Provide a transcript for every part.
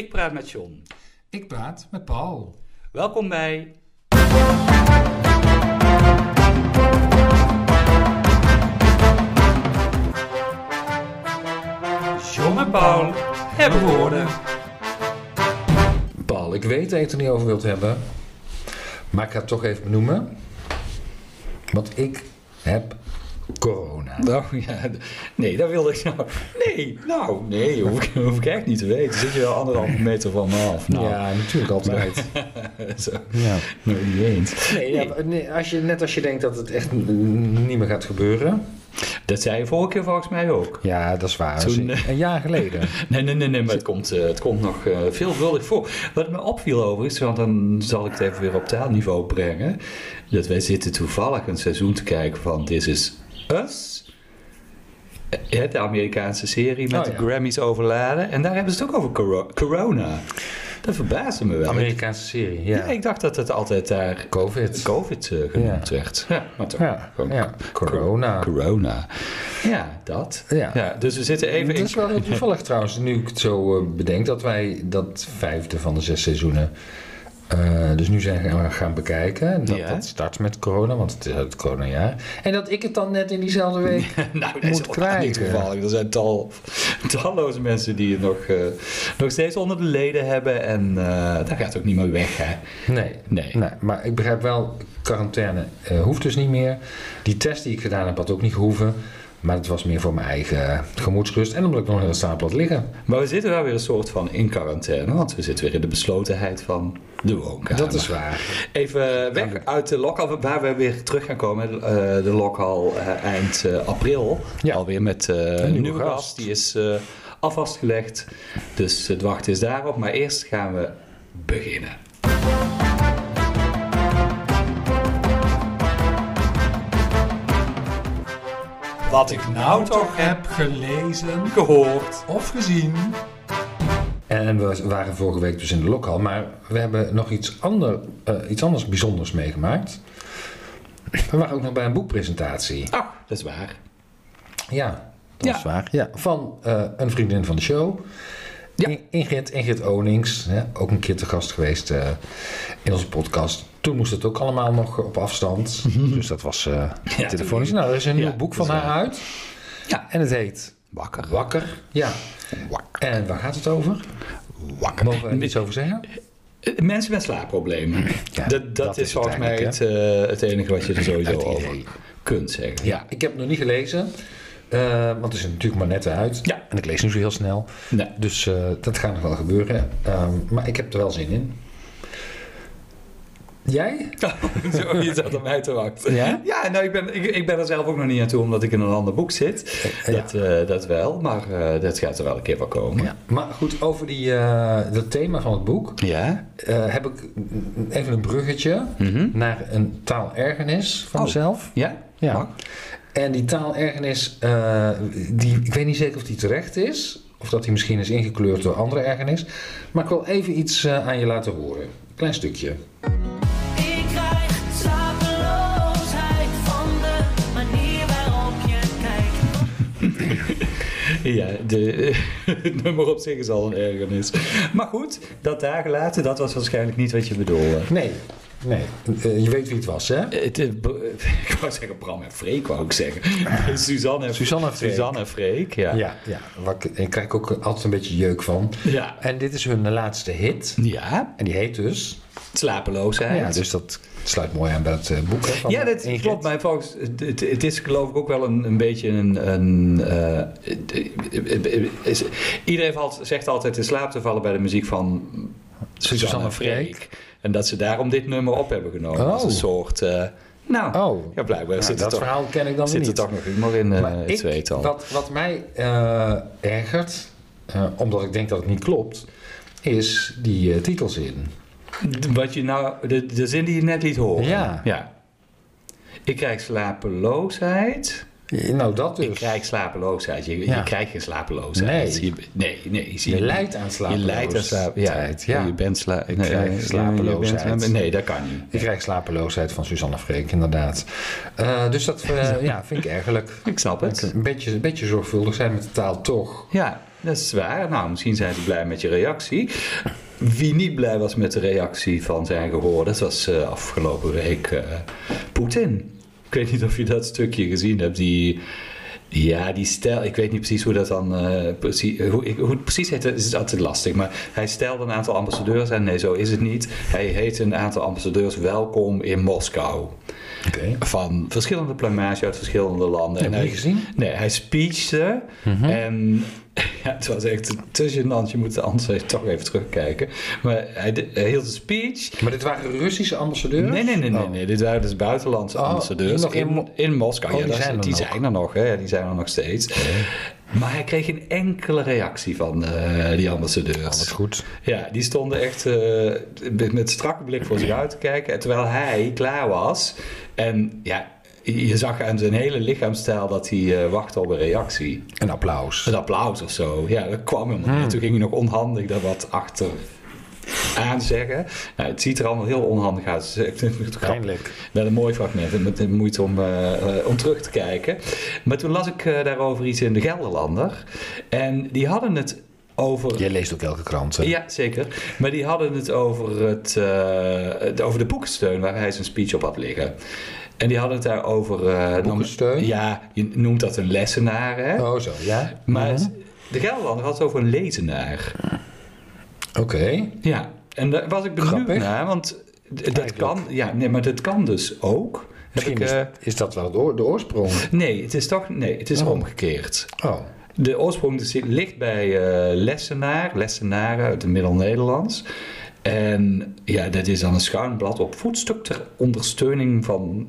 Ik praat met John. Ik praat met Paul. Welkom bij. John en Paul hebben woorden. Paul, ik weet dat je het er niet over wilt hebben. Maar ik ga het toch even benoemen. Want ik heb corona. Nou ja, nee, dat wilde ik nou. Nee, nou, nee, hoef ik, hoef ik echt niet te weten. Zit je wel anderhalve meter van me af? Nou, Ja, natuurlijk altijd. zo. ja. Nou, niet eens. Nee, ja, nee, als je, net als je denkt dat het echt niet meer gaat gebeuren. Dat zei je vorige keer volgens mij ook. Ja, dat is waar. Toen, is een jaar geleden. Nee, nee, nee, nee maar het komt, eh, het komt nog eh, veelvuldig voor. Wat me opviel overigens, want dan zal ik het even weer op taalniveau brengen. Dat wij zitten toevallig een seizoen te kijken van This Is Us. Eh, De Amerikaanse serie met Oh, de ja. Grammys overladen. En daar hebben ze het ook over coro- corona. Dat verbaasde me wel. Amerikaanse serie, Ja, ja. ik dacht dat het altijd daar Covid. COVID eh, genoemd werd. Ja, maar toch. Ja, gewoon ja. Corona. Corona. Ja, dat. Ja. dus we zitten even Het in... is wel heel toevallig trouwens, nu ik het zo eh, bedenk, dat wij dat vijfde van de zes seizoenen eh, dus nu zijn gaan, gaan bekijken. Dat, Ja. dat start met corona, want het is het coronajaar. En dat ik het dan net in diezelfde week Nou, dat is moet niet krijgen. toevallig. Er zijn tal, talloze mensen die het nog, eh, nog steeds onder de leden hebben. En eh dat gaat ook niet meer weg, hè? Nee. Nee. nee. Maar ik begrijp wel, quarantaine hoeft dus niet meer. Die test die ik gedaan heb, had ook niet gehoeven. Maar het was meer voor mijn eigen gemoedsrust. En omdat ik nog een stapel had liggen. Maar we zitten wel weer een soort van in quarantaine. Want we zitten weer in de beslotenheid van de woonkamer. Dat is waar. Even weg uit de lokhal, waar we weer terug gaan komen. eh, de lokhal eh, eind eh, april. Ja. Alweer met een nieuwe nieuwe gast. Die is eh al vastgelegd. Dus het wachten is daarop. Maar eerst gaan we beginnen. Wat ik nou toch heb gelezen gehoord. of gezien. En we waren vorige week dus in de lokhal, maar we hebben nog iets, ander, eh, iets anders bijzonders meegemaakt. We waren ook nog bij een boekpresentatie. Ah, dat is waar. Ja, dat Ja. is waar. Ja, van eh, een vriendin van de show. Ja. In- Ingrid, Ingrid Onings, hè, ook een keer te gast geweest eh, in onze podcast. Toen moest het ook allemaal nog op afstand. Dus dat was eh, Ja, telefonisch. Nou, er is een nieuw boek van haar uit. Ja. En het heet Wakker. Wakker. Ja. Wakker. En waar gaat het over? Wakker. Mogen we er iets over zeggen? Eh, Mensen met slaapproblemen. Ja, dat, dat, dat is, volgens mij het, eh, het enige wat je er sowieso over kunt zeggen. Ja, ik heb het nog niet gelezen. want het is er natuurlijk maar net uit. Ja. En ik lees nu zo heel snel. Nee. Dus dat gaat nog wel gebeuren. Ehm, maar ik heb er wel zin in. Jij? Zo, je zat op mij te wachten. Ja? Ja, nou, ik ben, ik, ik ben er zelf ook nog niet aan toe, omdat ik in een ander boek zit. Eh, Dat, eh, dat wel, maar eh, dat gaat er wel een keer wel komen. Ja. Maar goed, over die, eh, dat thema van het boek Ja? eh, heb ik even een bruggetje Mhm. naar een taalergernis van Oh. mezelf. Ja? Ja. Mag? En die taalergernis, eh, die, ik weet niet zeker of die terecht is. Of dat die misschien is ingekleurd door andere ergernis. Maar ik wil even iets eh, aan je laten horen. Klein stukje. Ja, de, het nummer op zich is al een ergernis. Maar goed, dat daar gelaten, dat was waarschijnlijk niet wat je bedoelde. Nee, nee. Eh, je weet wie het was, hè? Het, is- ik wou zeggen Bram en Freek, wou ik zeggen. Suzanne en, Suzanne en Freek. Suzanne en Freek, ja. Ja, ja. Waar ik, ik krijg ook altijd een beetje jeuk van. Ja. En dit is hun laatste hit. Ja, En die heet dus... slapeloosheid. Ja, dus dat sluit mooi aan bij het eh, boek. Hè, Ja, dat Ingrid. klopt. Maar volgens, het, het is geloof ik ook wel een, een beetje een... een eh, is, iedereen valt, zegt altijd in slaap te vallen bij de muziek van en Freek. En dat ze daarom dit nummer op hebben genomen. Oh. Als een soort... eh, nou, Oh, ja, blijkbaar nou, zit, dat toch, verhaal ken ik dan weer zit er niet. toch nog humor in eh, Maar het ik- tweetal. Wat, wat mij eh, ergert, eh, omdat ik denk dat het niet klopt, is die eh, titelzin. Wat je nou, de, de zin die je net liet horen. Ja. ja. Ik krijg slapeloosheid. Nou, dat dus. Ik krijg slapeloosheid. Je, Ja. je krijgt geen slapeloosheid. Nee. Je, nee, nee. Je lijdt aan Je slapeloosheid. lijdt aan slapeloosheid. Ja. Ja. Je bent sla Ik nee, krijg je slapeloosheid. bent- nee, dat kan niet. Ik krijg slapeloosheid van Suzanne Freek, inderdaad. Eh, dus dat eh, ja, vind ik ergerlijk. Ik snap het. Een beetje, een beetje zorgvuldig zijn met de taal toch. Ja. dat is waar. Nou, misschien zijn ze blij met je reactie. Wie niet blij was met de reactie van zijn gehoor, dat was eh, afgelopen week eh, Poetin. Ik weet niet of je dat stukje gezien hebt. Die, ja, die stel, ik weet niet precies hoe dat dan eh, precies, hoe, hoe het precies heet, is altijd lastig. Maar hij stelde een aantal ambassadeurs aan. Nee, zo is het niet. Hij heet een aantal ambassadeurs welkom in Moskou. Van verschillende plumage uit verschillende landen. Heb je hij, gezien? Nee, hij speechte. En ja, het was echt te gênant. Je moet anders toch even terugkijken. Maar hij, de- hij hield een speech. Maar dit waren Russische ambassadeurs? Nee, nee, nee, nee, Oh. nee. Dit waren dus buitenlandse Oh, ambassadeurs in in, in Moskou. Oh, ja, die zijn er die nog. zijn er nog, hè. Die zijn er nog steeds. Maar hij kreeg geen enkele reactie van eh, die ambassadeurs. Wat goed. Ja, die stonden echt eh, met, strakke blik voor zich uit te kijken. En terwijl hij klaar was. En ja, je zag aan zijn hele lichaamstijl dat hij eh, wachtte op een reactie. Een applaus. Een applaus of zo. Ja, dat kwam helemaal Hmm. Toen ging hij nog onhandig daar wat achter aanzeggen. Nou, het ziet er allemaal heel onhandig uit. Pijnlijk. Wel een mooi fragment, met de moeite om, eh, om terug te kijken. Maar toen las ik eh, daarover iets in de Gelderlander. En die hadden het over Jij leest ook elke krant, hè? ja, zeker. Maar die hadden het over, het, het- over de boekensteun waar hij zijn speech op had liggen. En die hadden het daar over... eh, Boekensteun? Ja, je noemt dat een lessenaar, hè? Oh, zo, ja. Maar Mhm. de Gelderlander had het over een lezenaar. Oké. Ja, en daar was ik benieuwd Grappig. naar, want dat kan... Ja, nee, maar dat kan dus ook. Heb Misschien ik, is, eh, is dat wel het oor- de oorsprong. nee, het is toch... Nee, het is Oh. omgekeerd. Oh. De oorsprong dus ligt bij eh, lessenaar, lessenaren uit het Middel-Nederlands. En ja, dat is dan een schuinblad op voetstuk ter ondersteuning van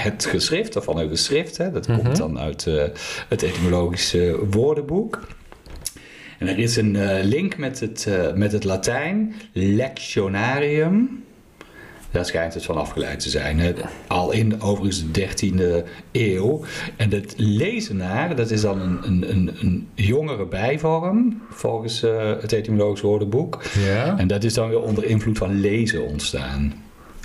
het geschrift, of van een geschrift. Hè. Dat Mhm. komt dan uit eh, het etymologische woordenboek. En er is een eh, link met het, eh, met het Latijn, lectionarium. Daar schijnt het van afgeleid te zijn. Hè. Al in overigens de 13e eeuw. En het lezenaar, dat is dan een, een, een, een jongere bijvorm, volgens het etymologisch woordenboek. Ja? En dat is dan weer onder invloed van lezen ontstaan.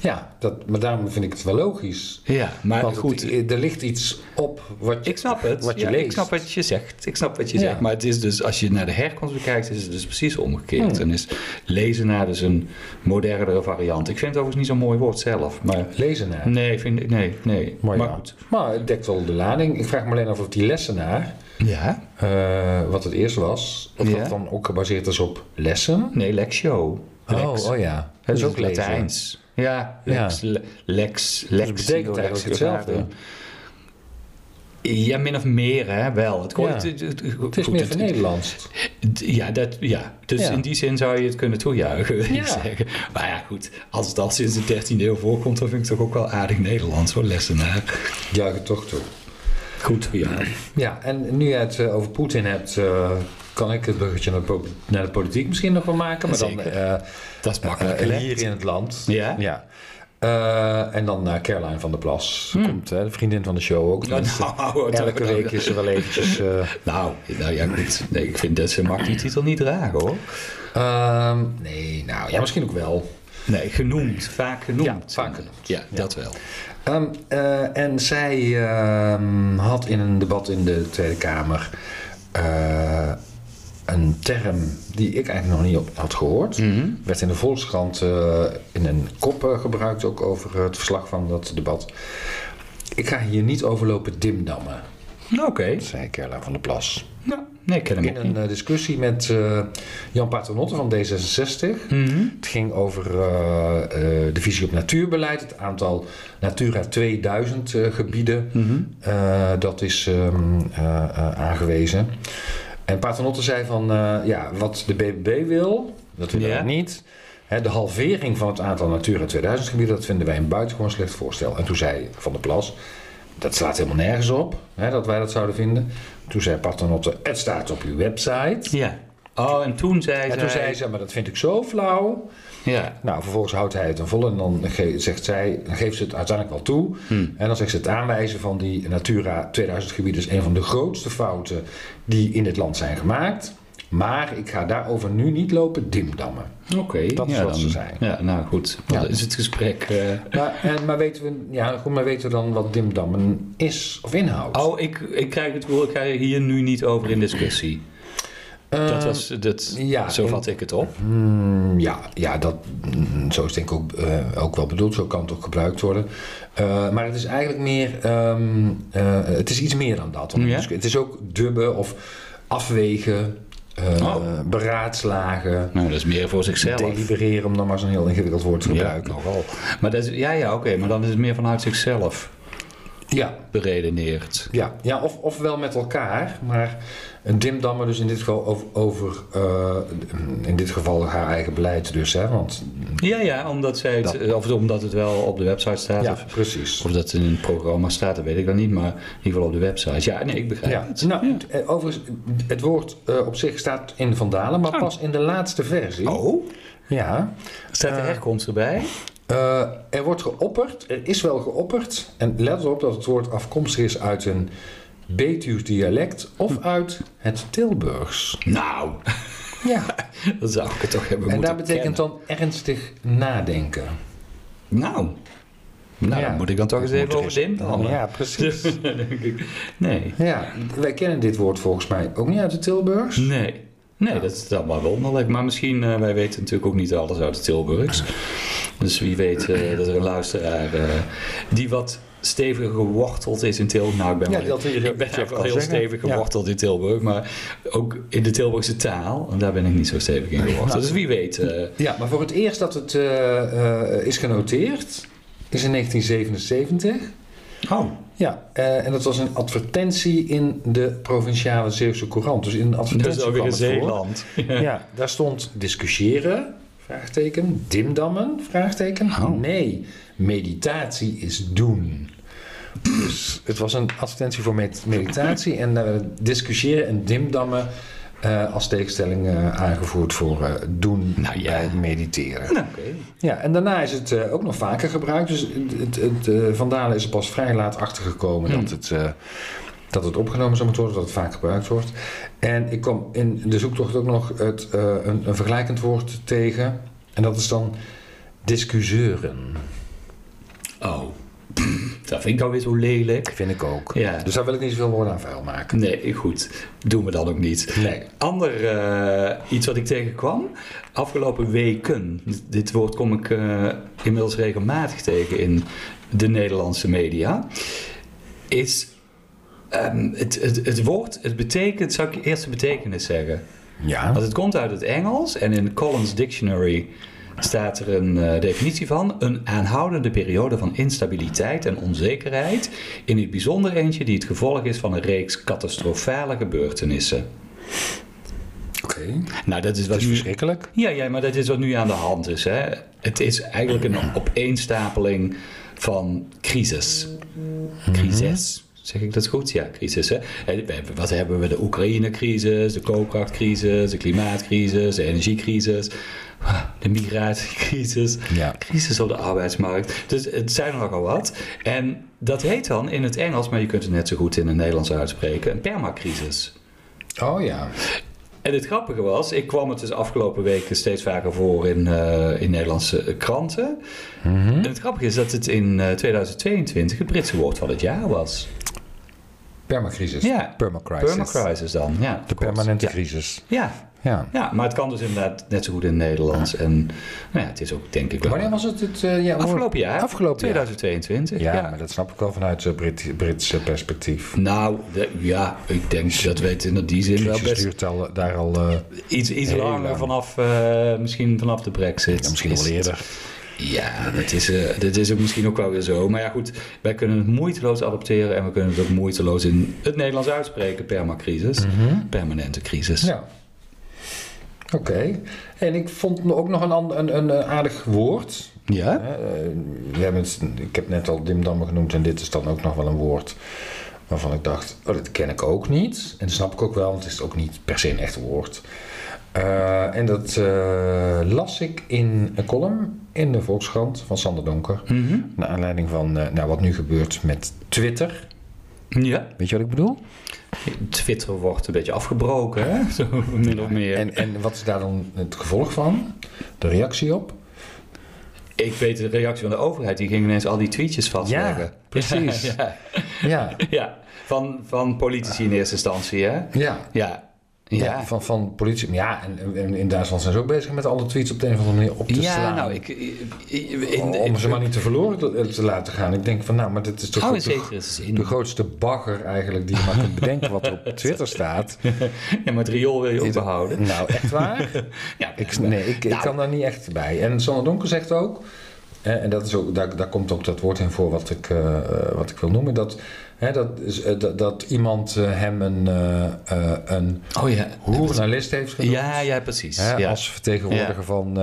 Ja, dat, maar daarom vind ik het wel logisch. Ja, maar Want goed. het- er ligt iets op wat je, Ik snap het. wat je Ja, leest. Ik snap wat je zegt. Ik snap wat je Ja. zegt. Maar het is dus, als je naar de herkomst bekijkt, is het dus precies omgekeerd. Hmm. En is lezenaar dus een modernere variant. Ik vind het overigens niet zo'n mooi woord zelf. Maar lezenaar. nee, vind ik, nee, nee. Maar, goed. maar het dekt wel de lading. Ik vraag me alleen af of die lessenaar, Ja? eh, wat het eerst was, of Ja. dat dan ook gebaseerd is op lessen. Nee, lectio. Lex. Oh, oh ja. Het is Dus ook. Latijns. Ja, Ja. lex, le- lex, Dus lex. het betekent eigenlijk hetzelfde. Ja, min of meer, hè, wel. Het, Ja. het, het, het- Het is goed, meer het- van Nederlands. Ja, dat, ja. dus Ja. in die zin zou je het kunnen toejuichen, wil ik Ja. zeggen. Maar ja, goed. Als het al sinds de 13e eeuw voorkomt, dan vind ik het toch ook wel aardig Nederlands, hoor, lessenaar. Juich het toch toe. Goed, ja. Ja, en nu je het eh, over Poetin hebt, eh, kan ik het bruggetje naar naar de politiek misschien nog wel maken. Maar dan Zeker. eh, Dat is eh, makkelijk. hier in het land. Ja? Ja. Eh, en dan naar Caroline van der Plas. Komt, hè, de vriendin van de show ook. Nou, nou, elke nou, week is er wel eventjes... eh, Nou, nou ja, goed. Nee, ik vind dat ze mag die titel niet dragen, hoor. ehm, nee, nou ja, misschien ook wel. Nee, genoemd. Vaak genoemd. Ja, vaak genoemd. Ja, dat wel. Ehm, eh, en zij ehm, had in een debat in de Tweede Kamer eh, een term die ik eigenlijk nog niet had gehoord. Mhm. Werd in de Volkskrant eh, in een kop eh, gebruikt, ook over het verslag van dat debat. Ik ga hier niet overlopen dimdammen, Oké. zei Caroline van der Plas. Nou, nee, ik ken hem In niet. een eh, discussie met Jan Paternotte van D66. Mhm. Het ging over de visie op natuurbeleid, het aantal Natura 2000 eh, gebieden. Mhm. dat is eh, aangewezen. En Paternotte zei van, eh, ja, wat de BBB wil, dat willen wij niet. Hè, de halvering van het aantal Natura 2000 gebieden, dat vinden wij een buitengewoon slecht voorstel. En toen zei Van der Plas, dat slaat helemaal nergens op, hè, dat wij dat zouden vinden. Toen zei Paternotte, het staat op uw website. Ja. Oh, en toen zei En zij... toen zei ze, maar dat vind ik zo flauw. Ja. Nou, vervolgens houdt hij het een vol en dan zegt zij, dan geeft ze het uiteindelijk wel toe. Hmm. En dan zegt ze het aanwijzen van die Natura 2000 gebieden is een van de grootste fouten die in dit land zijn gemaakt. Maar ik ga daarover nu niet lopen dimdammen. Oké. Dat is ja, wat dan, ze zei. Ja, nou goed. Ja. Dan is het gesprek... eh, Maar, en, maar, weten we, ja, goed, maar weten we dan wat dimdammen is of inhoudt? Oh, ik, ik krijg het ik ga hier nu niet over in discussie. Dat was, dat, ja, zo vat ik het op. Mm, ja, ja dat, mm, zo is denk ik ook, eh, ook wel bedoeld. Zo kan het ook gebruikt worden. Eh, maar het is eigenlijk meer... ehm, eh, het is iets meer dan dat. Ja? Dus het is ook dubben of afwegen, Oh. beraadslagen... Nou, dat is meer voor zichzelf. Delibereren, om dan maar zo'n heel ingewikkeld woord te Ja, gebruiken. nogal. Maar dat is, ja, ja, oké, maar dan is het meer vanuit zichzelf Ja, beredeneerd. ja, ja of, of wel met elkaar. Maar een dimdammer dus in dit geval over, over eh, in dit geval haar eigen beleid dus. Hè, want, Ja, ja, omdat, zij het, Dat. of omdat het wel op de website staat. ja, Of, precies. of dat het in een programma staat, dat weet ik dan niet. Maar in ieder geval op de website. Ja, nee, ik begrijp Ja, het. nou, Ja. eh, overigens, het woord eh, op zich staat in Vandalen, maar Oh. pas in de laatste versie. Oh, Ja. staat de herkomst erbij? Er wordt geopperd, er is wel geopperd. En let erop dat het woord afkomstig is uit een Betuws dialect of uit het Tilburgs. Nou, Ja. dan zou ik het toch hebben en moeten daar betekent kennen. dan ernstig nadenken. Nou, nou Ja. dan moet ik dan toch eens even er over Ja, precies. nee, ja, wij kennen dit woord volgens mij ook niet uit het Tilburgs. nee. Nee, dat is dan maar wonderlijk. Maar misschien, eh, wij weten natuurlijk ook niet alles uit de Tilburgs. Dus wie weet eh, dat er een luisteraar eh, die wat steviger geworteld is in Tilburg. Nou, ik ben, Ja, wel, dat ik ben wel heel zeggen. stevig Ja. geworteld in Tilburg. Maar ook in de Tilburgse taal. En daar ben ik niet zo stevig in geworteld. Nou, dus wie weet. eh, Ja, maar voor het eerst dat het eh, eh, is genoteerd is in 1977. oh, Ja, en dat was een advertentie in de provinciale Zeeuwse Courant. Dus in een advertentie is ook in. Zeeland. Ja, daar stond discussiëren, vraagteken, dimdammen, vraagteken. Oh. Nee, meditatie is doen. Dus het was een advertentie voor med- meditatie en daar werden discussiëren en dimdammen eh, als tegenstelling eh, aangevoerd voor eh, doen Nou ja. bij mediteren. Nou. Ja, en daarna is het ook nog vaker gebruikt. Dus het, het, het, eh, Vandalen is er pas vrij laat achtergekomen Hmm. dat, het, dat het opgenomen zou moeten worden, dat het vaak gebruikt wordt. En ik kwam in de zoektocht ook nog het, een, een vergelijkend woord tegen. En dat is dan discusseuren. Oh, dat vind ik alweer zo lelijk. Vind ik ook. Ja. Dus daar wil ik niet zoveel woorden aan vuil maken. Nee, goed. Doen we dan ook niet. Nee. Ander eh, iets wat ik tegenkwam, afgelopen weken, dit woord kom ik eh, inmiddels regelmatig tegen in de Nederlandse media, is ehm, het, het, het woord, het betekent, zou ik eerst de betekenis zeggen. Ja. Want het komt uit het Engels en in Collins Dictionary staat er een eh, definitie van. Een aanhoudende periode van instabiliteit en onzekerheid. In het bijzonder eentje die het gevolg is van een reeks catastrofale gebeurtenissen. Oké. Nou, dat is Dat wat is nu... verschrikkelijk. Ja, ja, maar dat is wat nu aan de hand is. Hè? Het is eigenlijk een opeenstapeling van crisis. Crisis. Zeg ik dat goed? Ja, crisis. Hè? Wat hebben we? De Oekraïne-crisis, de koopkrachtcrisis, de klimaatcrisis, de energiecrisis, de migratiecrisis, Ja. crisis op de arbeidsmarkt. Dus het zijn er nogal wat. En dat heet dan in het Engels, maar je kunt het net zo goed in het Nederlands uitspreken, een permacrisis. Oh ja. En het grappige was, ik kwam het dus afgelopen weken steeds vaker voor in, eh, in Nederlandse kranten. Mhm. En het grappige is dat het in eh, 2022 het Britse woord van het jaar was. Permacrisis. Ja. Permacrisis. Permacrisis dan, ja. De permanente ja. crisis. Ja, Ja. ja, maar het kan dus inderdaad net zo goed in het Nederlands. En nou ja, het is ook denk ik wel... Wanneer was het? het eh, ja, Afgelopen jaar. Afgelopen jaar. 2022, Ja, ja. maar dat snap ik wel vanuit het Brit Britse perspectief. Nou, de- ja, ik denk dat we het in die zin wel best duurt al, daar al eh, iets, iets langer lang. vanaf, eh, misschien vanaf de brexit. ja, misschien is wel het- eerder. Ja, dat is, eh, dat is ook misschien ook wel weer zo. Maar ja, goed, wij kunnen het moeiteloos adopteren en we kunnen het ook moeiteloos in het Nederlands uitspreken. Permacrisis, permanente crisis. Ja. Oké. En ik vond ook nog een, een, een, aardig woord. Ja? Eh, we hebben het, ik heb net al dimdammen genoemd en dit is dan ook nog wel een woord waarvan ik dacht, oh, dat ken ik ook niet. En dat snap ik ook wel, want het is ook niet per se een echt woord. Eh, en dat eh, las ik in een column in de Volkskrant van Sander Donker. Mhm. Naar aanleiding van eh, nou, wat nu gebeurt met Twitter. Ja. Weet je wat ik bedoel? Twitter wordt een beetje afgebroken, hè? Zo min of meer. En, en wat is daar dan het gevolg van? De reactie op? ik weet de reactie van de overheid, die ging ineens al die tweetjes vastleggen. Ja, precies. Ja, Ja. ja. Van, van politici in eerste instantie, hè? Ja. Ja. Ja. Van, van politie. Ja, en, en in Duitsland zijn ze ook bezig met alle tweets op de een of andere manier op te Ja, slaan. nou, ik... In, om ze maar niet te verloren te, te laten gaan. Ik denk van, nou, maar dit is toch Oh, de, grootste bagger eigenlijk die je maar kunt bedenken wat er op Twitter staat. Ja, maar het riool wil je ook behouden. Nou, echt waar? Ja, Ik, nee, ik, ik Nou. kan daar niet echt bij. En Sander Donker zegt ook, eh, en dat is ook, daar, daar komt ook dat woord in voor wat ik, eh, eh, wat ik wil noemen, dat, hè, dat, is, eh, dat, dat iemand eh, hem een, eh, een Oh ja. journalist heeft genoemd. Ja, ja, precies. Ja. Als vertegenwoordiger Ja. van,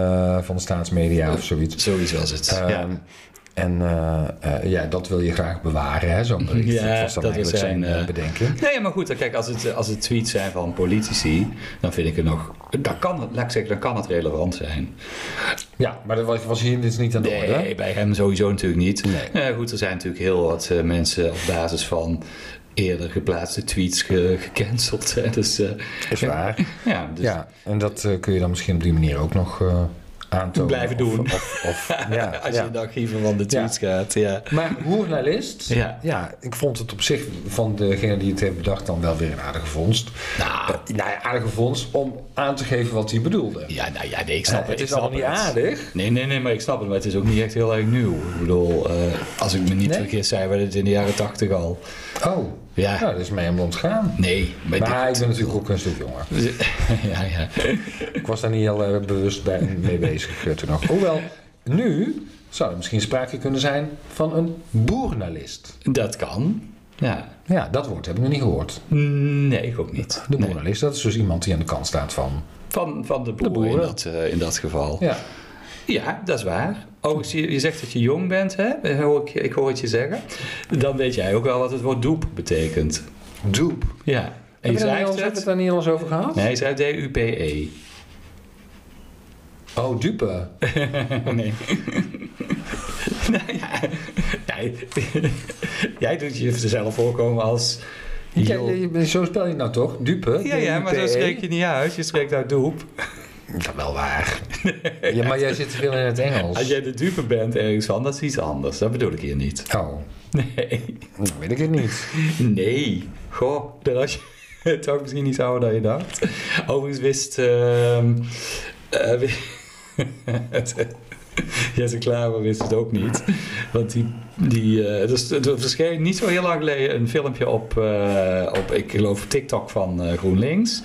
van de staatsmedia of zoiets. Zoiets was het. Ehm. En eh, eh, ja, dat wil je graag bewaren, hè, zo'n bericht. Ja, dat dat is zijn eh, bedenking. Nee, maar goed, kijk, als het, als het tweets zijn van politici, dan vind ik het nog. Dan kan het, laat ik zeggen, dan kan het relevant zijn. Ja, maar dat was, was hier dus niet aan de orde. Nee, bij hem sowieso natuurlijk niet. Nee. Goed, er zijn natuurlijk heel wat eh, mensen op basis van eerder geplaatste tweets ge- gecanceld. Hè. Dus, Is waar. ja, dus Ja, en dat kun je dan misschien op die manier ook nog aantonen. Blijven doen. Of, of, ja, als je in de archieven van de tweets gaat. Ja. Maar journalist, Ja. ja, ik vond het op zich van degene die het heeft bedacht dan wel weer een aardige vondst. Nou, nou ja, aardige vondst om aan te geven wat hij bedoelde. ja, nou ja, nee, ik snap Eh, het ik is allemaal niet het. aardig. Nee, nee, nee, maar ik snap het. Maar het is ook niet echt heel erg nieuw. Ik bedoel, eh, als ik me niet Nee? vergis, zijn we het in de jaren tachtig al. Oh, Ja. nou, dat is mij helemaal ontgaan. Nee, maar, Maar ik ben natuurlijk ook een stuk jonger. ja, ja. Ik was daar niet heel eh, bewust bij, mee bezig eh, toen nog. Hoewel, nu zou er misschien sprake kunnen zijn van een boernalist. Dat kan. Ja. Ja, dat woord heb ik nog niet gehoord. Nee, ik ook niet. De Nee. boernalist, dat is dus iemand die aan de kant staat van... Van, van de boeren, boeren. In, dat, eh, in dat geval. Ja. Ja, dat is waar. Oh, je, je zegt dat je jong bent, hè? Hoor ik, ik hoor het je zeggen. Dan weet jij ook wel wat het woord doep betekent. doep. Ja. En je Hebben we schrijft het het... daar niet al eens over gehad? Nee, je schrijft D-U-P-E. Oh, dupe. nee. nou ja, nee. jij doet jezelf voorkomen als... Ja, zo spel je het nou toch? Dupe? Ja, ja, maar zo D-U-P-E? spreek je niet uit. Je spreekt uit doep. Dat wel waar. ja, maar jij zit veel in het Engels. Als jij de dupe bent ergens van, dat is iets anders. Dat bedoel ik hier niet. Oh, Nee. dan weet ik het niet. Nee. Goh, dat had je toch misschien niet ouder dan je dacht. Overigens wist... eh, wi- Jesse Klaver wist het ook niet. Want die... die eh, dus, er verscheen niet zo heel lang geleden een filmpje op, eh, op ik geloof, TikTok van eh, GroenLinks.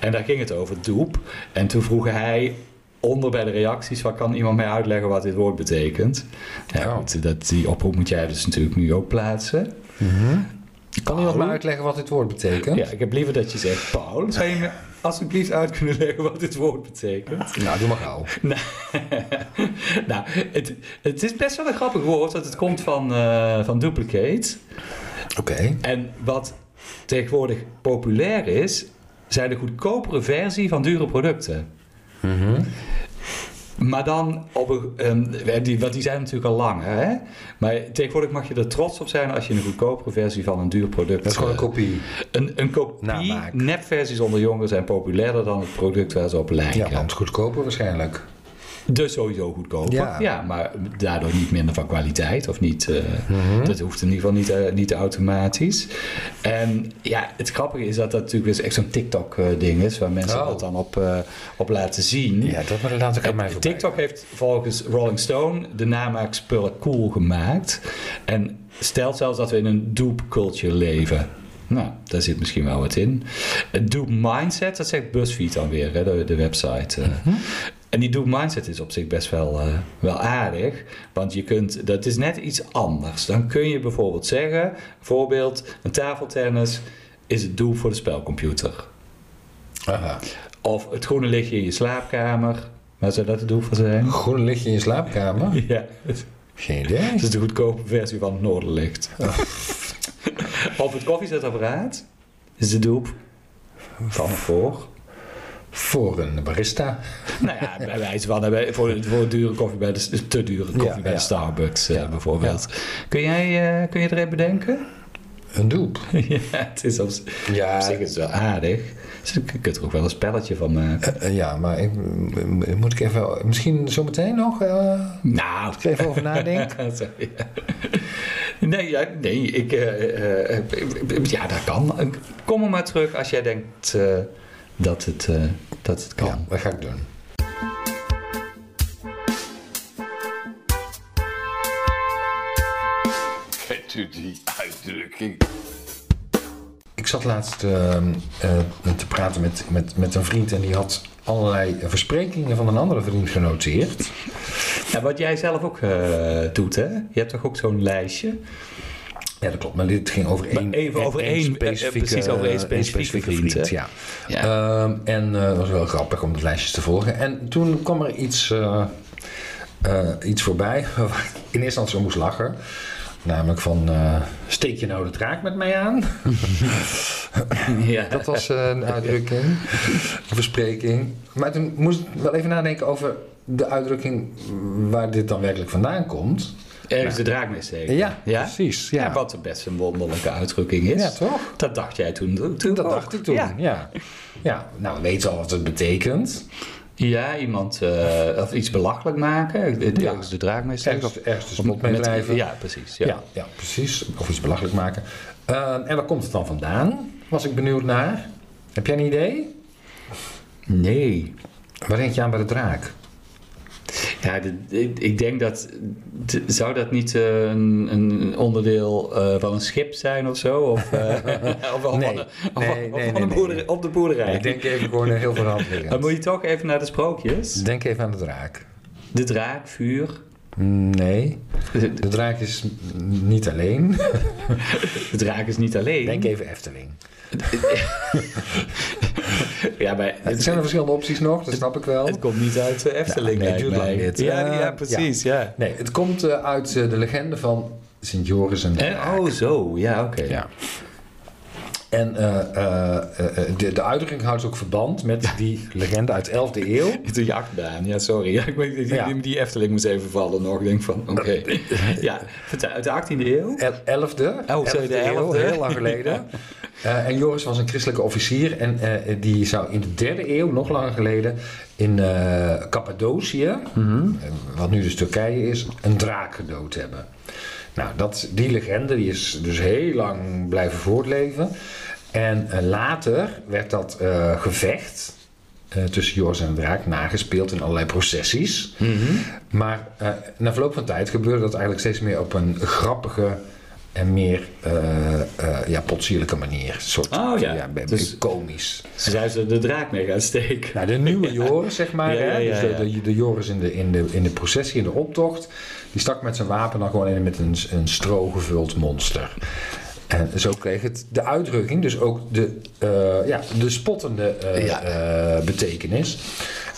En daar ging het over doep. En toen vroeg hij onder bij de reacties van kan iemand mij uitleggen wat dit woord betekent. Ja, Oh. goed, dat, die oproep moet jij dus natuurlijk nu ook plaatsen. Kan iemand me uitleggen wat dit woord betekent? Ja, ik heb liever dat je zegt, Paul, zou je me alsjeblieft uit kunnen leggen wat dit woord betekent? Nou, doe maar gauw. nou, het, het is best wel een grappig woord, want het komt van, eh, van duplicate. Oké. En wat tegenwoordig populair is, zijn de goedkopere versie van dure producten. Maar dan op een, ehm, die, want die zijn natuurlijk al lang, hè? Maar tegenwoordig mag je er trots op zijn als je een goedkopere versie van een duur product. Dat is gewoon een eh, kopie. Een, een kopie, Namaak. nepversies onder jongeren zijn populairder dan het product waar ze op lijken. Ja, want goedkoper waarschijnlijk. Dus sowieso goedkoper. Ja. Ja. maar daardoor niet minder van kwaliteit. Of niet, eh, Mhm. Dat hoeft in ieder geval niet, eh, niet automatisch. En ja, het grappige is dat dat natuurlijk weer echt zo'n TikTok-ding is. Waar mensen Oh. dat dan op, eh, op laten zien. Ja, dat laat ik aan mij voorbij. TikTok heeft volgens Rolling Stone de namaakspullen cool gemaakt. En stelt zelfs dat we in een dupe culture leven. Nou, daar zit misschien wel wat in. Dupe mindset, dat zegt BuzzFeed dan weer, hè, de, de website. eh. En die dupe mindset is op zich best wel, eh, wel aardig. Want je kunt, dat is net iets anders. Dan kun je bijvoorbeeld zeggen, bijvoorbeeld een tafeltennis is het doel voor de spelcomputer. Aha. Of het groene lichtje in je slaapkamer. Waar zou dat het doel voor zijn? Groen lichtje in je slaapkamer? Ja, het Geen idee. is de goedkope versie van het Noorderlicht. Op het koffiezetapparaat is de doep van voor. Voor een barista. Nou ja, bij wijze van voor, voor dure koffie bij de te dure koffie Ja, bij ja. Starbucks eh, Ja, bijvoorbeeld. Kun jij eh, kun je er even bedenken? Een doep. ja, het is op, op Ja, zich is wel aardig. Dus je kunt er ook wel een spelletje van maken. eh, ja maar ik, moet ik even... Misschien zometeen nog eh, Nou, er even over nadenken? Ja. Nee, ja, nee ik, ja, dat kan. Kom er maar terug als jij denkt dat het, eh, dat het kan. Ja, dat ga ik doen. Kent u die uitdrukking? Ik zat laatst ehm, eh, te praten met, met, met een vriend en die had allerlei versprekingen van een andere vriend genoteerd. Ja, wat jij zelf ook eh, doet, hè? Je hebt toch ook zo'n lijstje? Ja, dat klopt. Maar dit ging over één, even over één, eh, eh, precies, over één specifieke vriend, ja. Ja. Ehm, en eh, dat was wel grappig om de lijstjes te volgen. En toen kwam er iets, eh, eh, iets voorbij waar ik in eerste instantie om moest lachen. Namelijk van, eh, steek je nou de draak met mij aan? ja. Dat was eh, een uitdrukking, een verspreking. Maar toen moest ik wel even nadenken over de uitdrukking waar dit dan werkelijk vandaan komt. Ergens de draak mee steken. Ja, ja? precies. Ja. Ja, wat best een wonderlijke uitdrukking is. Ja, toch? Dat dacht jij toen, toen dat ook. dacht ik toen. Ja, Ja. Ja. nou we weten al wat het betekent. Ja, iemand eh, of iets belachelijk maken. Ergens de draak mee steken. Ergens, de mee. Ja, precies. Ja. Ja. Ja, precies. Of iets belachelijk maken. Eh, en waar komt het dan vandaan? Was ik benieuwd naar. Heb jij een idee? Nee. Waar denk je aan bij de draak? Ja, de- ik, ik denk dat... de- zou dat niet eh, een, een onderdeel eh, van een schip zijn of zo? Of, eh, of, of Nee. van, een- of, Nee, of nee, van nee, een nee. boerderij, op de boerderij. Ik denk even gewoon heel veel hand Dan moet je toch even naar de sprookjes. Denk even aan de draak. De draak, vuur. Nee. De draak is niet alleen. De draak is niet alleen. Denk even Efteling. Ja, maar Er zijn er verschillende opties nog, dat snap ik wel. het komt niet uit de Efteling, nee, duurt lang mij. dit. Ja, Eh, ja, precies, ja. Nee, het komt eh, uit eh, de legende van Sint Joris en de oh, zo. Ja, oké. Ja. En eh, eh, eh, de, de uitdrukking houdt ook verband met die legende uit de 11e eeuw. De jachtbaan, ja, sorry. Ja, ik weet, die, Ja. die, Efteling moest even vallen nog. Ik denk van, oké. Ja, uit de 18e eeuw? El- 11e. Oh, sorry, de 11e eeuw, 11e. heel lang geleden. En Joris was een christelijke officier en die zou in de derde eeuw, nog langer geleden, in Cappadocië, Mhm. wat nu dus Turkije is, een draak gedood hebben. Nou, dat, die legende die is dus heel lang blijven voortleven. En eh, later werd dat eh, gevecht eh, tussen Joris en de draak nagespeeld in allerlei processies. Mhm. Maar na verloop van tijd gebeurde dat eigenlijk steeds meer op een grappige en meer ja, potsierlijke manier. Een soort, Oh ja, dus- komisch. Ze zijn ze de draak mee gaan steken. Nou, de nieuwe Joris, zeg maar. Ja, ja, hè? ja, dus de, de Joris in de, in, de, in de processie, in de optocht. Die stak met zijn wapen dan gewoon in met een, een stro gevuld monster. En zo kreeg het de uitdrukking, dus ook de, eh, ja, de spottende eh, Ja. eh, betekenis.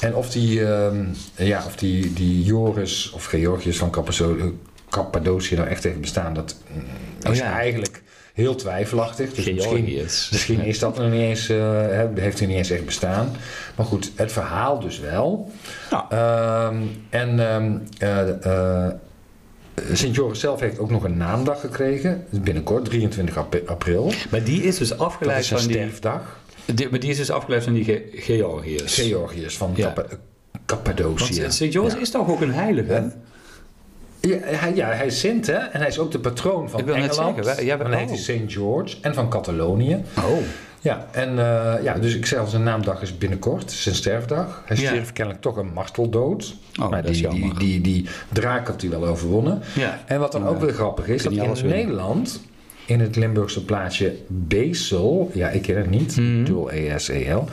En of die, ehm, ja, of die, die Joris of Georgius van Cappazo- Cappadocië nou echt heeft bestaan, dat mm, Oh is ja. eigenlijk heel twijfelachtig. Dus misschien. Misschien is dat nog niet eens, heeft hij niet eens echt bestaan. Maar goed, het verhaal dus wel. Ja. Ehm, en ehm, eh, eh, Sint Joris zelf heeft ook nog een naamdag gekregen. Binnenkort, 23 ap- april. Maar die is dus afgeleid is van die, sterfdag. die... Maar die is dus afgeleid van die Ge- Georgiërs. Georgius van Ja. Sint Joris Ja. is toch ook een heilige? Ja, hij, ja, hij is Sint, hè? En hij is ook de patroon van Ik wil net Engeland. zeggen, ja, Dan heet hij oh. St. George. En van Catalonië. Oh. Ja, en eh, ja, dus ik zeg al, zijn naamdag is binnenkort, zijn sterfdag. Hij Ja. stierf kennelijk toch een marteldood. Oh, maar die, die, die, die draak had hij wel overwonnen. Ja. En wat dan ook weer grappig is, dat in winnen. Nederland, in het Limburgse plaatsje Beesel, ja, ik ken het niet, Mhm. dual E-S-E-L,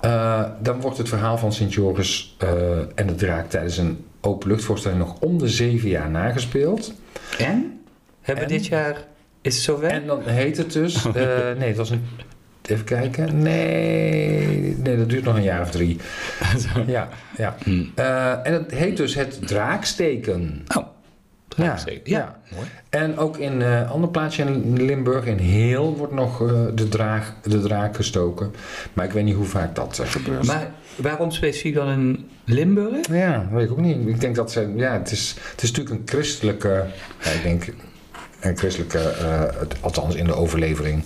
eh, dan wordt het verhaal van Sint Joris eh, en de draak tijdens een openluchtvoorstelling nog om de zeven jaar nagespeeld. En? Hebben En? dit jaar... Is het zover? En dan heet het dus. nee, het was een. Even kijken. Nee, nee, dat duurt nog een jaar of drie. Ja, ja. Hmm. Eh, en het heet dus het draaksteken. Oh. Draaksteken. Ja. ja. Mooi. En ook in een uh, ander plaatsje in Limburg, in Heel, wordt nog eh, de, draak, de draak gestoken. Maar ik weet niet hoe vaak dat eh, gebeurt. Maar waarom specifiek dan in Limburg? Ja, dat weet ik ook niet. Ik denk dat ze. Ja, het is, het is natuurlijk een christelijke. Ik denk. Een christelijke. eh, het- althans in de overlevering.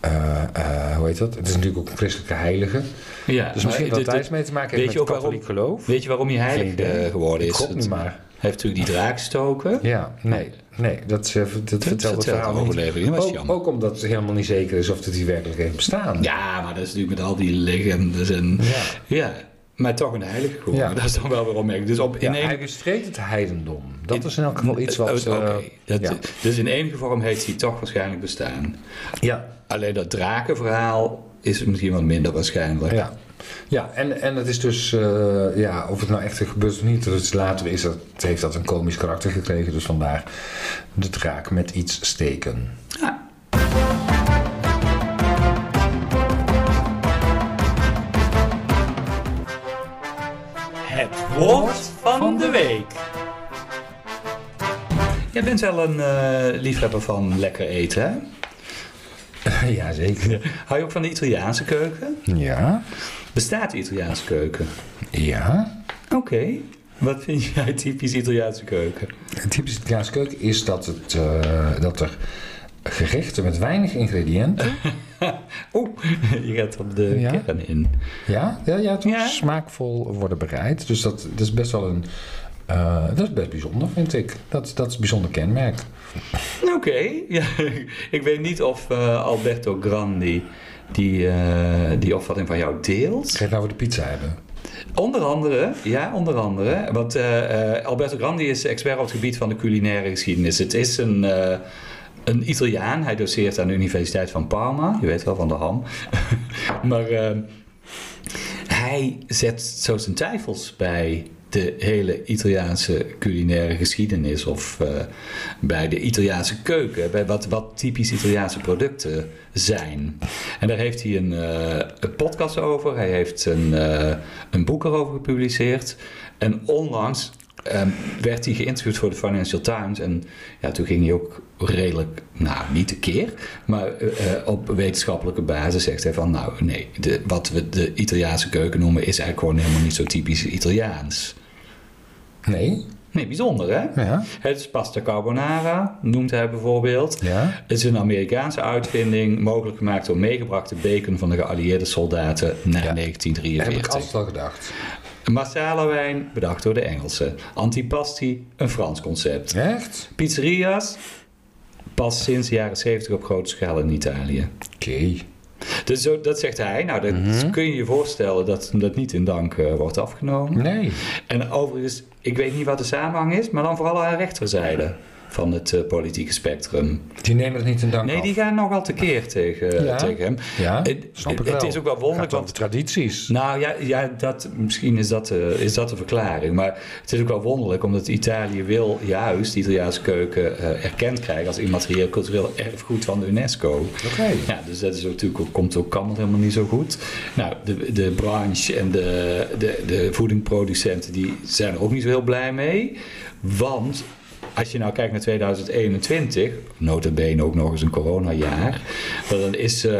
Eh, eh, hoe heet dat? Het is natuurlijk ook een christelijke heilige. Ja, Dus misschien dat daar iets mee te maken heeft met ook katholiek geloof. Weet je waarom hij heilig eh, geworden is? nu maar. Hij heeft natuurlijk die draak gestoken. Ja, nee, nee dat, dat, vertelt het verhaal overlevering, Ook, ook omdat het helemaal niet zeker is of het hier werkelijk heeft bestaan. Ja, maar dat is natuurlijk met al die legendes en... Ja. Ja, maar toch een heilige geworden. Ja. Dat is dan wel weer opmerkelijk. Dus op, Ja, in één... hij bestreed het heidendom. Dat is in elk geval iets wat... Oh, Oké, eh, Dat- ja. Dus in enige vorm heeft hij toch waarschijnlijk bestaan. ja, Alleen dat drakenverhaal is misschien wat minder waarschijnlijk. ja. Ja, en, en het is dus, eh, ja, of het nou echt gebeurt of niet, dus later is dat, heeft dat een komisch karakter gekregen, dus vandaar de draak met iets steken. Het woord van de week. Jij bent wel een eh, liefhebber van lekker eten, hè? ja, zeker. Hou je ook van de Italiaanse keuken? Ja, Bestaat de Italiaanse keuken? ja. Oké. Wat vind jij typisch Italiaanse keuken? Het typische Italiaanse keuken is dat, het, eh, dat er gerechten met weinig ingrediënten, Oeh, je gaat op de Ja. kern in. ja, ja, ja, toch Ja. smaakvol worden bereid. Dus dat, dat is best wel een, eh, dat is best bijzonder, vind ik. Dat, dat is een bijzonder kenmerk. Oké, ja, ik weet niet of eh, Alberto Grandi die, eh, die opvatting van jou deelt. Ga je nou over de pizza hebben? Onder andere, ja, onder andere. Want Alberto Grandi is expert op het gebied van de culinaire geschiedenis. Het is een, een Italiaan. Hij doseert aan de Universiteit van Parma. Je weet wel van de ham. maar hij zet zo zijn twijfels bij de hele Italiaanse culinaire geschiedenis of eh, bij de Italiaanse keuken, bij wat, wat typisch Italiaanse producten zijn. En daar heeft hij een, eh, een podcast over, hij heeft een, eh, een boek erover gepubliceerd en onlangs ehm, werd hij geïnterviewd voor de Financial Times en ja, toen ging hij ook redelijk, nou niet de keer, maar op wetenschappelijke basis zegt hij van nou nee, de, wat we de Italiaanse keuken noemen is eigenlijk gewoon helemaal niet zo typisch Italiaans. Nee? Nee, bijzonder hè? Ja? Het is pasta carbonara, noemt hij bijvoorbeeld. Ja? Het is een Amerikaanse uitvinding, mogelijk gemaakt door meegebrachte bacon van de geallieerde soldaten na Ja. 1943. Heb ik altijd al gedacht. Masala wijn, bedacht door de Engelsen. Antipasti, een Frans concept. Echt? Pizzeria's, pas sinds de jaren 70 op grote schaal in Italië. Oké. Dus zo, dat zegt hij. Nou, dat Mhm. kun je je voorstellen dat dat niet in dank eh, wordt afgenomen. Nee. En overigens, ik weet niet wat de samenhang is, maar dan vooral aan de rechterzijde van het eh, politieke spectrum. Die nemen het niet in dank Nee, af. die gaan nogal tekeer tegen, Ja. tegen hem. Ja, Het- snap ik het wel. is ook wel wonderlijk, want- tradities. Nou ja, ja dat, misschien is dat, de, is dat de verklaring. Maar het is ook wel wonderlijk, omdat Italië wil juist de Italiaanse keuken eh, erkend krijgen als immaterieel cultureel erfgoed van de UNESCO. Oké. Ja, dus dat is natuurlijk ook, komt ook allemaal helemaal niet zo goed. Nou, de, de branche en de, de, de voedingproducenten die zijn er ook niet zo heel blij mee. Want als je nou kijkt naar 2021, nota bene ook nog eens een coronajaar, dan is eh,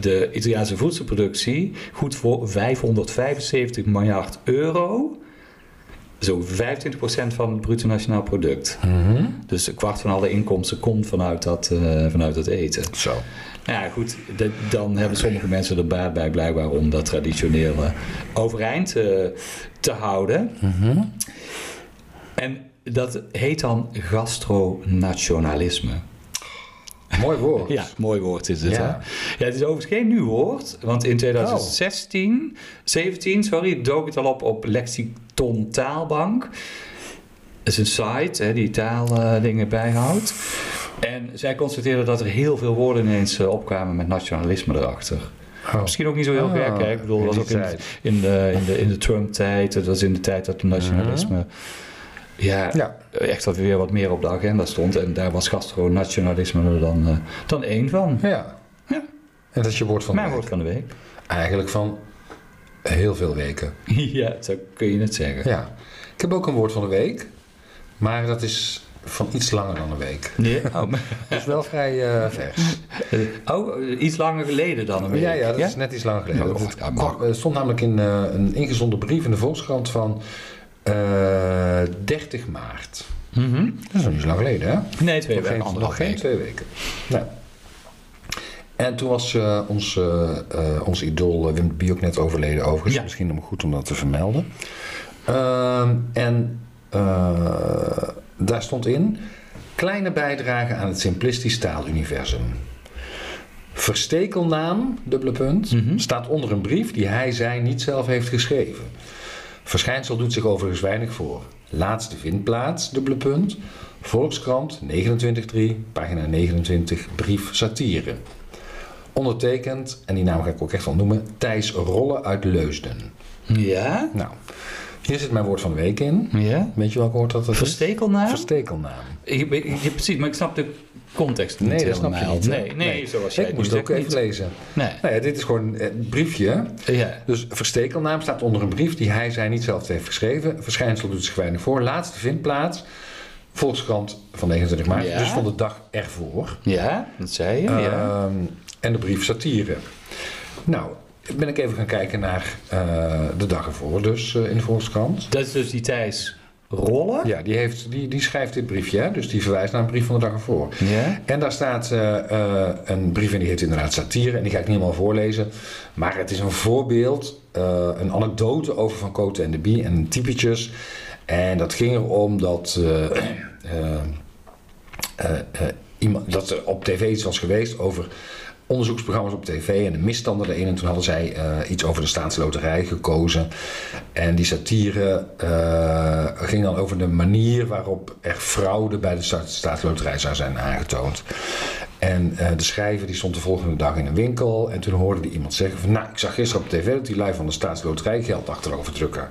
de Italiaanse voedselproductie goed voor 575 miljard euro. Zo 25% van het bruto nationaal product. Mhm. Dus een kwart van alle inkomsten komt vanuit dat, eh, vanuit dat eten. Zo. Nou ja, goed, de- dan hebben sommige mensen er baat bij blijkbaar om dat traditionele overeind eh, te houden. En dat heet dan gastronationalisme. Mooi woord. Ja, mooi woord is het. Ja. Hè? Ja, het is overigens geen nieuw woord, want in 2016, 17, sorry, dook het al op op Lexicon Taalbank. Dat is een site hè, die taaldingen bijhoudt. En zij constateerden dat er heel veel woorden ineens eh, opkwamen met nationalisme erachter. Oh. Misschien ook niet zo heel Ah, gek, hè? Ik bedoel, dat was ook in, in de, in de, in de Trump-tijd. Dat was in de tijd dat nationalisme... Ja, Ja. echt wat weer wat meer op de agenda stond. En daar was gastronationalisme er dan, eh, dan één van. Ja. Ja. En dat is je woord van de Mijn week. woord van de week. Eigenlijk van heel veel weken. ja, zo kun je het zeggen. Ja. Ik heb ook een woord van de week. Maar dat is van iets langer dan een week. Nee? Oh, maar- Dus wel vrij eh, vers. oh, eh, iets langer geleden dan een week. Ja, ja, dat is net iets langer geleden. Oh, er stond namelijk in een ingezonden brief in de Volkskrant van 30 maart. Mhm. Dat is nog niet zo lang geleden, hè? Nee, twee nog weken, geen, nog geen twee weken. Nou. En toen was eh, ons, eh, eh, ons idool eh, Wim de Bie ook net overleden overigens. Ja. Misschien om goed om dat te vermelden. Ehm, en eh, daar stond in... Kleine bijdrage aan het simplistisch taaluniversum. Verstekelnaam, dubbele punt, Mhm. staat onder een brief die hij zij niet zelf heeft geschreven. Verschijnsel doet zich overigens weinig voor. Laatste vindplaats, dubbele punt. Volkskrant, 29.3, pagina 29, brief satire. Ondertekend, en die naam ga ik ook echt wel noemen, Thijs Rolle uit Leusden. Ja? Nou, hier zit mijn woord van de week in. Ja? Weet je welk woord dat is? Verstekelnaam? Verstekelnaam. Ik, ik, ik- precies, maar ik snap de context niet Nee, dat snap je niet. hè? Nee, nee, zoals jij Ik het moest nu ook even niet. lezen. Nee. Nou ja, dit is gewoon een briefje. Ja. Dus verstekelnaam staat onder een brief die hij zij niet zelf heeft geschreven. Verschijnsel doet zich weinig voor. Laatste vindplaats. Volkskrant van 29 maart. Ja. Dus van de dag ervoor. ja, dat zei je. ja. Ehm, en de brief satire. Nou, ben ik even gaan kijken naar eh, de dag ervoor. Dus eh, in de Volkskrant. Dat is dus die Thijs Rollen. Ja, die, heeft, die, die schrijft dit briefje. Hè? Dus die verwijst naar een brief van de dag ervoor. Ja. En daar staat eh, eh, een brief in die heet inderdaad satire. En die ga ik niet helemaal voorlezen. Maar het is een voorbeeld, eh, een anekdote over Van Koten en de Bie en typetjes. En dat ging erom dat, iemand, dat er op tv iets was geweest over onderzoeksprogramma's op tv en de misstanden erin. En toen hadden zij eh, iets over de staatsloterij gekozen. En die satire eh, ging dan over de manier waarop er fraude bij de sta- staatsloterij zou zijn aangetoond. En eh, de schrijver die stond de volgende dag in een winkel. En toen hoorde hij iemand zeggen van... Nou, ik zag gisteren op tv dat die lui van de staatsloterij geld achterover drukken.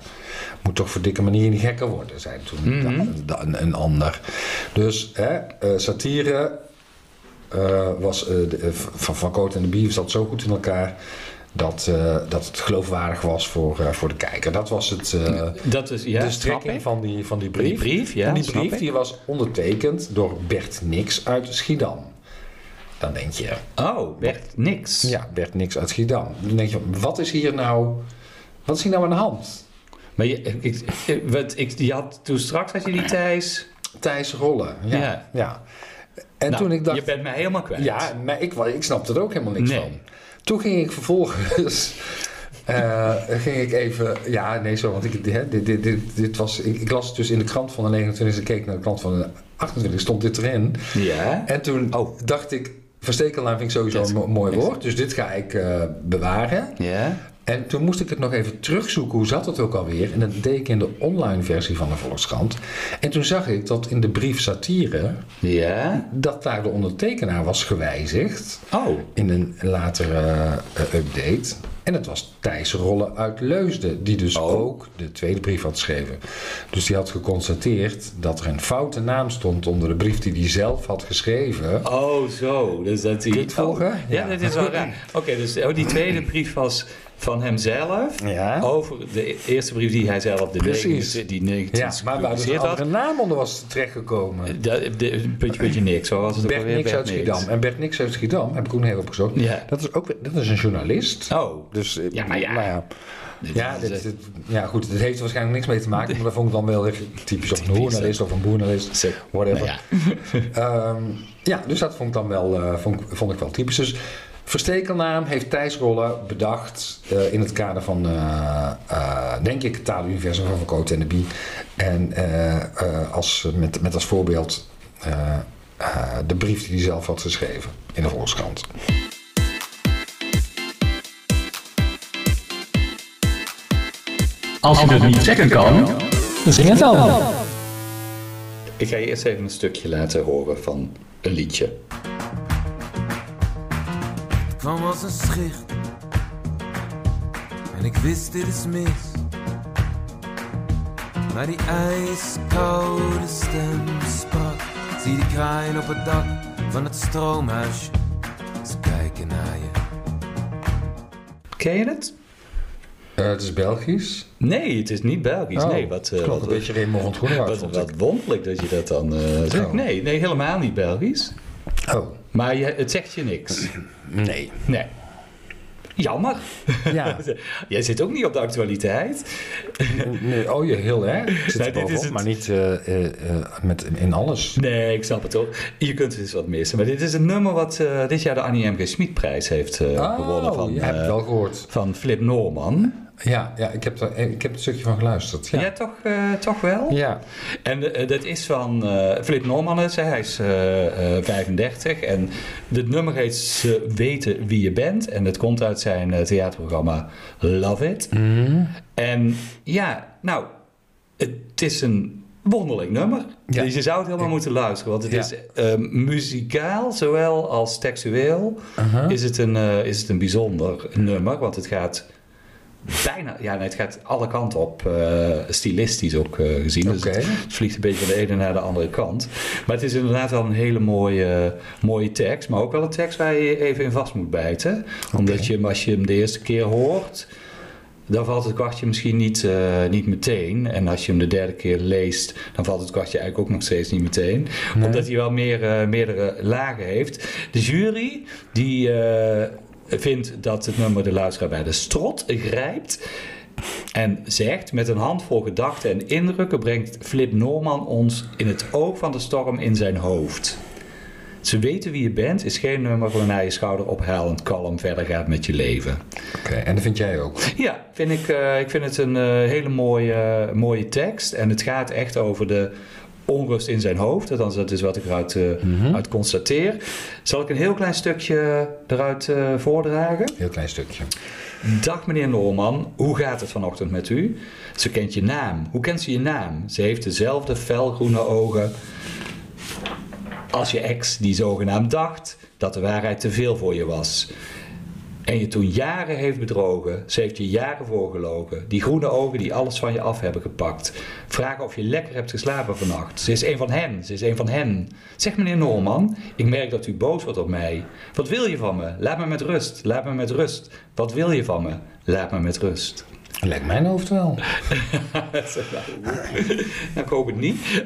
Moet toch voor dikke manier niet gekker worden, zei toen da- een, een ander. Dus hè, satire was eh, de- eh, van Van Cote en de Bier zat zo goed in elkaar dat, eh, dat het geloofwaardig was voor, eh, voor de kijker. Dat was het, eh, Dat is, ja, de strekking van die, van die brief. Die brief, ja, en die brief die was ondertekend door Bert Nix uit Schiedam. Dan denk je, Oh, Bert, niks. ja, Bert Nix uit Schiedam. Dan denk je, wat is hier nou, wat is hier nou aan de hand? Maar je, ik, ik, wat, ik, je had toen straks had je die Thijs. Thijs Rollen, ja. Ja. ja. En Nou, toen ik dacht, Je bent mij helemaal kwijt. Ja, maar ik, ik snapte er ook helemaal niks Nee. van. Toen ging ik vervolgens. eh, ging ik even. Ja, nee, zo. Want ik, hè, dit, dit, dit, dit was. Ik, ik las het dus in de krant van de 29 e keek naar de krant van de 28 stond dit erin. Ja. En toen Oh. dacht ik. Verstekelnaam vind ik sowieso een mooi woord. Dus dit ga ik eh, bewaren. Ja. En toen moest ik het nog even terugzoeken. Hoe zat het ook alweer? En dat deed ik in de online versie van de Volkskrant. En toen zag ik dat in de brief satire. Ja. dat daar de ondertekenaar was gewijzigd Oh. in een latere eh, update. En het was Thijs Rolle uit Leusden, die dus Oh. ook de tweede brief had geschreven. Dus die had geconstateerd dat er een foute naam stond onder de brief die hij zelf had geschreven. Oh, zo. Dus dat die... Dit volgen? Oh, ja, Ja. dat is wel raar. Oké, dus oh, die tweede brief was van hemzelf. Ja. Over de eerste brief die hij zelf de Precies. 19 die 19 ja, maar waar dus een had. andere naam onder was terechtgekomen. Dat, de, puntje, puntje, niks. Zo was het ook Bert alweer, Nix uit Schiedam. En Bert Nix uit Schiedam, heb ik ook nog even opgezocht. Ja. Dat is ook dat is een journalist. Oh. Dus, eh, Ja, maar ja. nou ja. Ja, Dit ja, goed, het heeft er waarschijnlijk niks mee te maken, maar dat vond ik dan wel even typisch of een journalist of een boernalist, whatever. Nou ja. Ehm, ja, dus dat vond ik dan wel, eh, vond, ik- vond ik wel typisch. Dus verstekelnaam heeft Thijs Rolle bedacht eh, in het kader van, eh, eh, denk ik, het taaluniversum van Van Cote en de Bie. En eh, eh, als, met, met als voorbeeld eh, eh, de brief die hij zelf had geschreven in de Volkskrant. Als je het niet checken kan, zing het dan. Ik ga je eerst even een stukje laten horen van een liedje. Het kwam als een schicht. En ik wist dit is mis. Maar die ijskoude stem sprak. Zie die kraaien op het dak van het stroomhuisje. Ze kijken naar je. Ken je het? Eh, het is Belgisch. Nee, het is niet Belgisch. Oh, nee, wat, eh, klonk wat, een beetje Raymond van Groenewoud, wat, wat wonderlijk dat je dat dan eh, zegt. Oh. Nee, nee, helemaal niet Belgisch. Oh, Maar je, het zegt je niks. nee. Nee. Jammer. Ja. Jij zit ook niet op de actualiteit. Nee, oh je, heel erg. Ik zit er bovenop, het. maar niet eh, eh, eh, met, in alles. Nee, ik snap het ook. Je kunt dus wat missen. Maar dit is een nummer wat dit jaar de Annie M. G. Schmid-prijs heeft eh, gewonnen van, je hebt eh, wel gehoord. van Flip Norman. Ja, ja ik, heb er, ik heb er een stukje van geluisterd. Ja, Ja, toch, eh, toch wel? ja. En eh, dat is van eh, Flip Norman, hij is eh, eh, 35. En het nummer heet Ze weten wie je bent. En het komt uit zijn eh, theaterprogramma Love It. En ja, nou, het is een wonderlijk nummer. Ja. Dus je zou het helemaal moeten luisteren. Want het Ja. is eh, muzikaal, zowel als textueel, Uh-huh. is, het een, eh, is het een bijzonder nummer. Want het gaat bijna, ja, nee, het gaat alle kanten op, eh, stilistisch ook eh, gezien. Dus het, vliegt een beetje van de ene naar de andere kant. Maar het is inderdaad wel een hele mooie, mooie tekst. Maar ook wel een tekst waar je even in vast moet bijten. Omdat je hem, als je hem de eerste keer hoort, dan valt het kwartje misschien niet, eh, niet meteen. En als je hem de derde keer leest, dan valt het kwartje eigenlijk ook nog steeds niet meteen. Omdat hij wel meer, meerdere lagen heeft. De jury, die vindt dat het nummer de luisteraar bij de strot grijpt. En zegt, met een handvol gedachten en indrukken brengt Flip Norman ons in het oog van de storm in zijn hoofd. Ze weten wie je bent is geen nummer waarna je schouder ophalend kalm verder gaat met je leven. Oké, en dat vind jij ook? Ja, vind ik, eh, ik vind het een eh, hele mooie, mooie tekst. En het gaat echt over de onrust in zijn hoofd. Althans, dat is wat ik eruit eh, uit constateer. Zal ik een heel klein stukje eruit eh, voordragen? Heel klein stukje. Dag meneer Noorman, hoe gaat het vanochtend met u? Ze kent je naam. Hoe kent ze je naam? Ze heeft dezelfde felgroene ogen als je ex die zogenaamd dacht dat de waarheid te veel voor je was. En je toen jaren heeft bedrogen. Ze heeft je jaren voorgelogen. Die groene ogen die alles van je af hebben gepakt. Vragen of je lekker hebt geslapen vannacht. Ze is een van hen. Ze is een van hen. Zeg meneer Norman, ik merk dat u boos wordt op mij. Wat wil je van me? Laat me met rust. Laat me met rust. Wat wil je van me? Laat me met rust. Lijkt mijn hoofd wel. Nou, ik hoop het niet.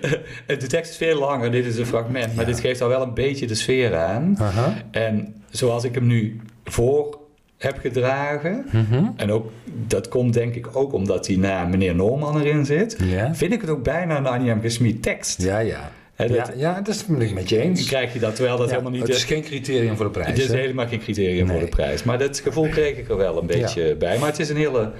De tekst is veel langer. Dit is een fragment. Maar dit geeft al wel een beetje de sfeer aan. En zoals ik hem nu voor heb gedragen, Mhm. en ook, dat komt denk ik ook omdat hij na meneer Norman erin zit, vind ik het ook bijna een Annie M. G. Schmid tekst. Ja, ja. Dat- ja, ja, dat ben ik met je eens. Krijg je dat terwijl dat Ja, helemaal niet... het is geen criterium voor de prijs. het is helemaal geen criterium voor de prijs. Maar dat gevoel kreeg ik er wel een beetje bij. Maar het is een hele...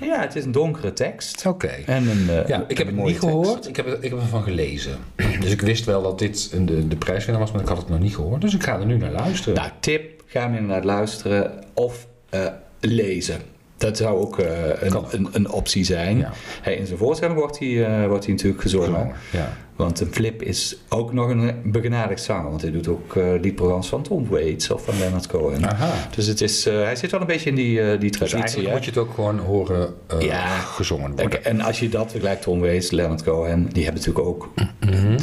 Ja, het is een donkere tekst. Oké. En een, eh, Ja, ik heb het niet tekst. gehoord. Ik heb, ik heb ervan gelezen. Dus ik wist wel dat dit een- de, de prijswinnaar was, maar ik had het nog niet gehoord. Dus ik ga er nu naar luisteren. Nou, tip, ga hem inderdaad luisteren of eh, lezen. Dat zou ook eh, een, een, een optie zijn. Ja. Hey, in zijn voorstelling wordt hij, eh, wordt hij natuurlijk gezongen. Gezongen, Ja. Want een Flip is ook nog een begenadigd zanger. Want hij doet ook eh liedprogramma's van Tom Waits of van Leonard Cohen. Aha. Dus het is, hij zit wel een beetje in die, die Dus traditie. eigenlijk hè? moet je het ook gewoon horen Ja. gezongen worden. En als je dat vergelijkt, Tom Waits, Leonard Cohen, die hebben natuurlijk ook Mhm.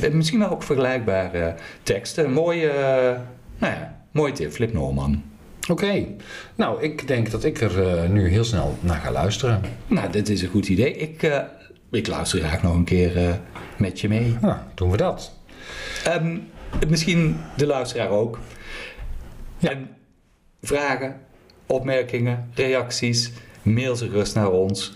de- misschien wel ook vergelijkbare teksten. Mooie, nou ja, mooie tip, Flip Norman. Oké. Nou, ik denk dat ik er eh, nu heel snel naar ga luisteren. Nou, dit is een goed idee. Ik, eh, ik luister graag nog een keer eh, met je mee. Nou, doen we dat. Ehm, misschien de luisteraar ook. Ja. En vragen, opmerkingen, reacties, mail ze gerust naar ons.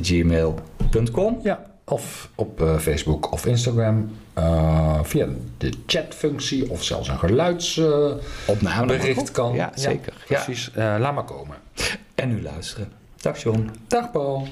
gmail.com. Ja. Of op eh, Facebook of Instagram. eh, via de chatfunctie of zelfs een geluidsbericht kan. Ja, zeker. Ja. Precies. Eh, laat maar komen. En nu luisteren. Dag John. Dag Paul.